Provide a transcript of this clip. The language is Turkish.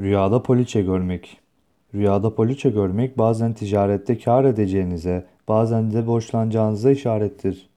Rüyada poliçe görmek. Rüyada poliçe görmek bazen ticarette kar edeceğinize, bazen de borçlanacağınıza işarettir.